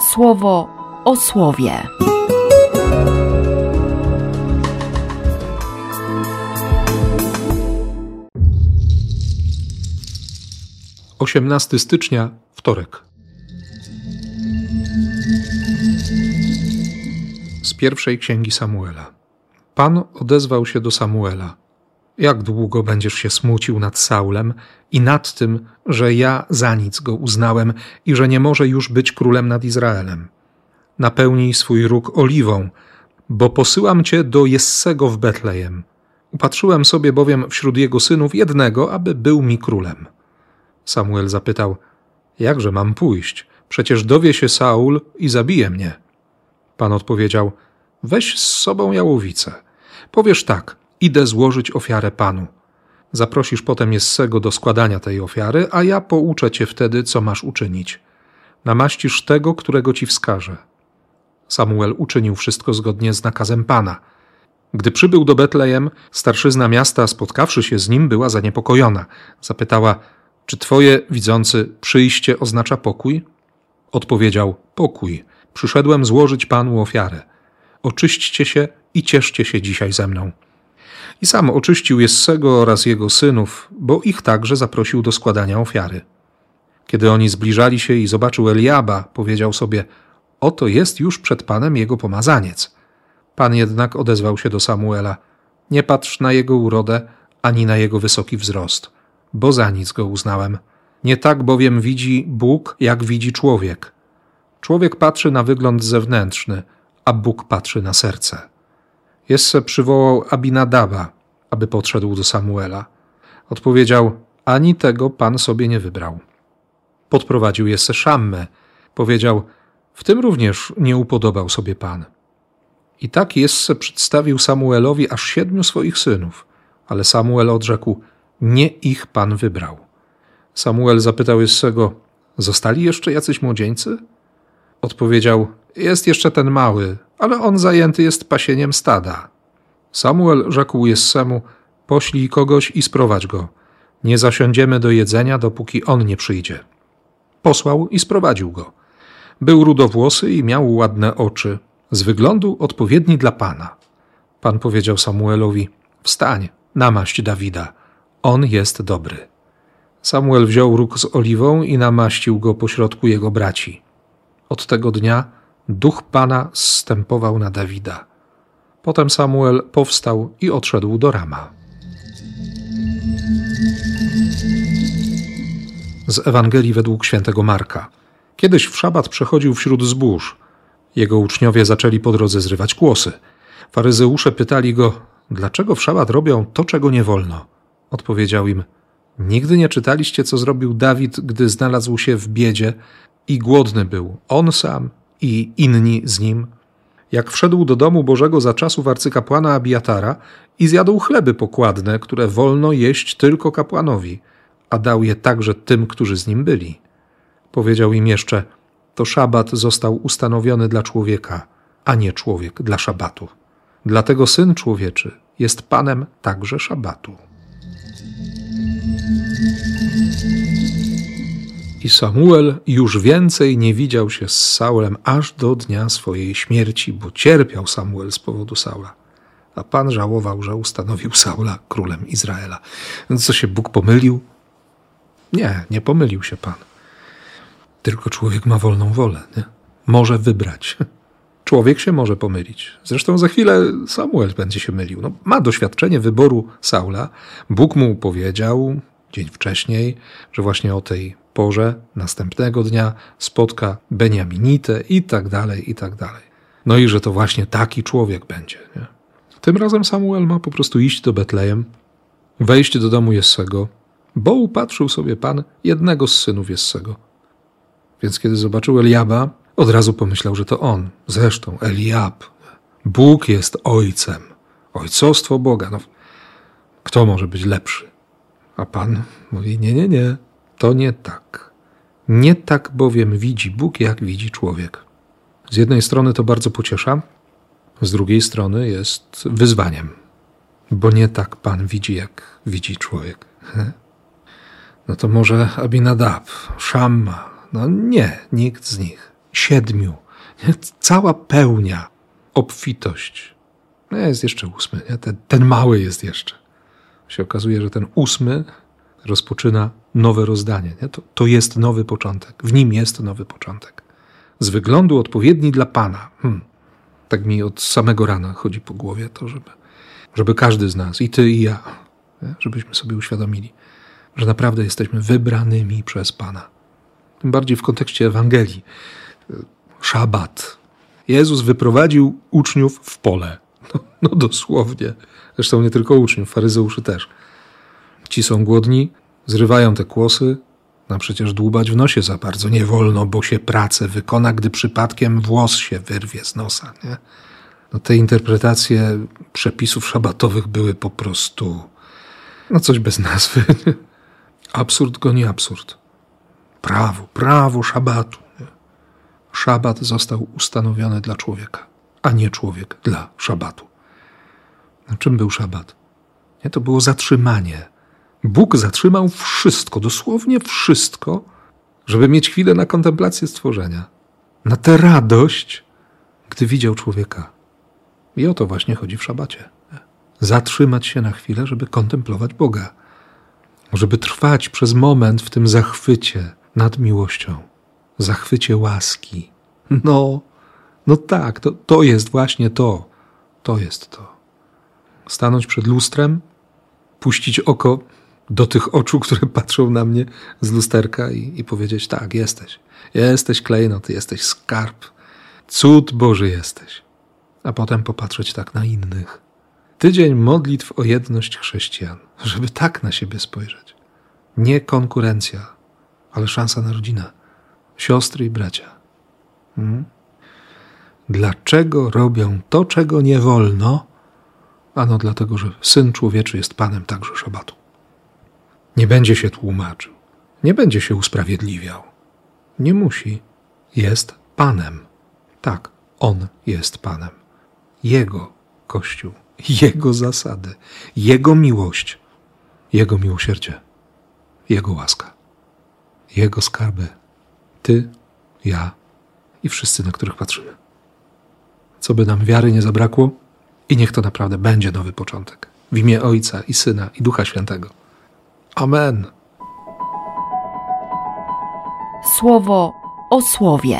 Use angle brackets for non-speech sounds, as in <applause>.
słowo o słowie. Osiemnasty stycznia, wtorek. Z pierwszej księgi Samuela. Pan odezwał się do Samuela. Jak długo będziesz się smucił nad Saulem i nad tym, że ja za nic go uznałem i że nie może już być królem nad Izraelem? Napełnij swój róg oliwą, bo posyłam cię do Jessego w Betlejem. Upatrzyłem sobie bowiem wśród jego synów jednego, aby był mi królem. Samuel zapytał: Jakże mam pójść? Przecież dowie się Saul i zabije mnie. Pan odpowiedział: Weź z sobą jałowicę. Powiesz tak: Idę złożyć ofiarę Panu. Zaprosisz potem Jessego do składania tej ofiary, a ja pouczę cię wtedy, co masz uczynić. Namaścisz tego, którego ci wskażę. Samuel uczynił wszystko zgodnie z nakazem Pana. Gdy przybył do Betlejem, starszyzna miasta, spotkawszy się z nim, była zaniepokojona. Zapytała: Czy twoje, widzący, przyjście oznacza pokój? Odpowiedział: Pokój. Przyszedłem złożyć Panu ofiarę. Oczyśćcie się i cieszcie się dzisiaj ze mną. I sam oczyścił Jessego oraz jego synów, bo ich także zaprosił do składania ofiary. Kiedy oni zbliżali się i zobaczył Eliaba, powiedział sobie: Oto jest już przed Panem jego pomazaniec. Pan jednak odezwał się do Samuela: Nie patrz na jego urodę, ani na jego wysoki wzrost, bo za nic go uznałem. Nie tak bowiem widzi Bóg, jak widzi człowiek. Człowiek patrzy na wygląd zewnętrzny, a Bóg patrzy na serce. Jesse przywołał Abinadaba, aby podszedł do Samuela. Odpowiedział: Ani tego pan sobie nie wybrał. Podprowadził Jesse Szammę. Powiedział: W tym również nie upodobał sobie pan. I tak Jesse przedstawił Samuelowi aż siedmiu swoich synów, ale Samuel odrzekł: Nie ich pan wybrał. Samuel zapytał Jessego: Zostali jeszcze jacyś młodzieńcy? Odpowiedział: Jest jeszcze ten mały, ale on zajęty jest pasieniem stada. Samuel rzekł Jessemu: Poślij kogoś i sprowadź go. Nie zasiądziemy do jedzenia, dopóki on nie przyjdzie. Posłał i sprowadził go. Był rudowłosy i miał ładne oczy, z wyglądu odpowiedni dla pana. Pan powiedział Samuelowi: Wstań, namaść Dawida. On jest dobry. Samuel wziął róg z oliwą i namaścił go pośrodku jego braci. Od tego dnia duch Pana zstępował na Dawida. Potem Samuel powstał i odszedł do Rama. Z Ewangelii według świętego Marka. Kiedyś w szabat przechodził wśród zbóż. Jego uczniowie zaczęli po drodze zrywać kłosy. Faryzeusze pytali go, dlaczego w szabat robią to, czego nie wolno. Odpowiedział im, nigdy nie czytaliście, co zrobił Dawid, gdy znalazł się w biedzie i głodny był, on sam i inni z nim. Jak wszedł do domu Bożego za czasów arcykapłana Abiatara i zjadł chleby pokładne, które wolno jeść tylko kapłanowi, a dał je także tym, którzy z nim byli. Powiedział im jeszcze, to szabat został ustanowiony dla człowieka, a nie człowiek dla szabatu. Dlatego Syn Człowieczy jest Panem także szabatu. I Samuel już więcej nie widział się z Saulem aż do dnia swojej śmierci, bo cierpiał Samuel z powodu Saula. A Pan żałował, że ustanowił Saula królem Izraela. No co się Bóg pomylił? Nie, nie pomylił się Pan. Tylko człowiek ma wolną wolę. Nie? Może wybrać. Człowiek się może pomylić. Zresztą za chwilę Samuel będzie się mylił. No, ma doświadczenie wyboru Saula. Bóg mu powiedział dzień wcześniej, że właśnie o tej porze następnego dnia spotka Beniaminitę i tak dalej, i tak dalej. No i że to właśnie taki człowiek będzie. Nie? Tym razem Samuel ma po prostu iść do Betlejem, wejść do domu Jessego, bo upatrzył sobie Pan jednego z synów Jessego. Więc kiedy zobaczył Eliaba, od razu pomyślał, że to on. Zresztą Eliab. Bóg jest ojcem. Ojcostwo Boga. No, kto może być lepszy? A Pan mówi: Nie, nie, nie. To nie tak. Nie tak bowiem widzi Bóg, jak widzi człowiek. Z jednej strony to bardzo pociesza, z drugiej strony jest wyzwaniem, bo nie tak Pan widzi, jak widzi człowiek. <laughs> No to może Abinadab, Shamma. No nie, nikt z nich. siedmiu. Cała pełnia, obfitość. No jest jeszcze ósmy, nie? Ten, ten mały jest jeszcze. Się okazuje, że ten ósmy rozpoczyna nowe rozdanie. Nie? To, to jest nowy początek. W nim jest nowy początek. Z wyglądu odpowiedni dla Pana. Hmm. Tak mi od samego rana chodzi po głowie to, żeby, żeby każdy z nas, i ty, i ja, żebyśmy sobie uświadomili, że naprawdę jesteśmy wybranymi przez Pana. Tym bardziej w kontekście Ewangelii. Szabat. Jezus wyprowadził uczniów w pole. No, no dosłownie. Zresztą nie tylko uczniów, faryzeuszy też. Ci są głodni, zrywają te kłosy, no przecież dłubać w nosie za bardzo nie wolno, bo się pracę wykona, gdy przypadkiem włos się wyrwie z nosa. Nie? No te interpretacje przepisów szabatowych były po prostu no coś bez nazwy. <laughs> Absurd goni absurd. Prawo, prawo szabatu. Nie? Szabat został ustanowiony dla człowieka, a nie człowiek dla szabatu. Czym był szabat? Nie, to było zatrzymanie Bóg zatrzymał wszystko, dosłownie wszystko, żeby mieć chwilę na kontemplację stworzenia, na tę radość, gdy widział człowieka. I o to właśnie chodzi w szabacie. Zatrzymać się na chwilę, żeby kontemplować Boga, żeby trwać przez moment w tym zachwycie nad miłością, zachwycie łaski. No, no tak, to, to jest właśnie to. To jest to. Stanąć przed lustrem, puścić oko do tych oczu, które <laughs> patrzą na mnie z lusterka i, i powiedzieć: Tak, jesteś. Jesteś klejnot, jesteś skarb. Cud Boży jesteś. A potem popatrzeć tak na innych. Tydzień modlitw o jedność chrześcijan, żeby tak na siebie spojrzeć. Nie konkurencja, ale szansa na rodzinę. Siostry i bracia. Hmm? Dlaczego robią to, czego nie wolno? Ano dlatego, że Syn Człowieczy jest Panem także szabatu. Nie będzie się tłumaczył, nie będzie się usprawiedliwiał. Nie musi. Jest Panem. Tak, On jest Panem. Jego Kościół, Jego zasady, Jego miłość, Jego miłosierdzie, Jego łaska, Jego skarby. Ty, ja i wszyscy, na których patrzymy. Co by nam wiary nie zabrakło, i niech to naprawdę będzie nowy początek. W imię Ojca i Syna i Ducha Świętego. Amen. Słowo o słowie.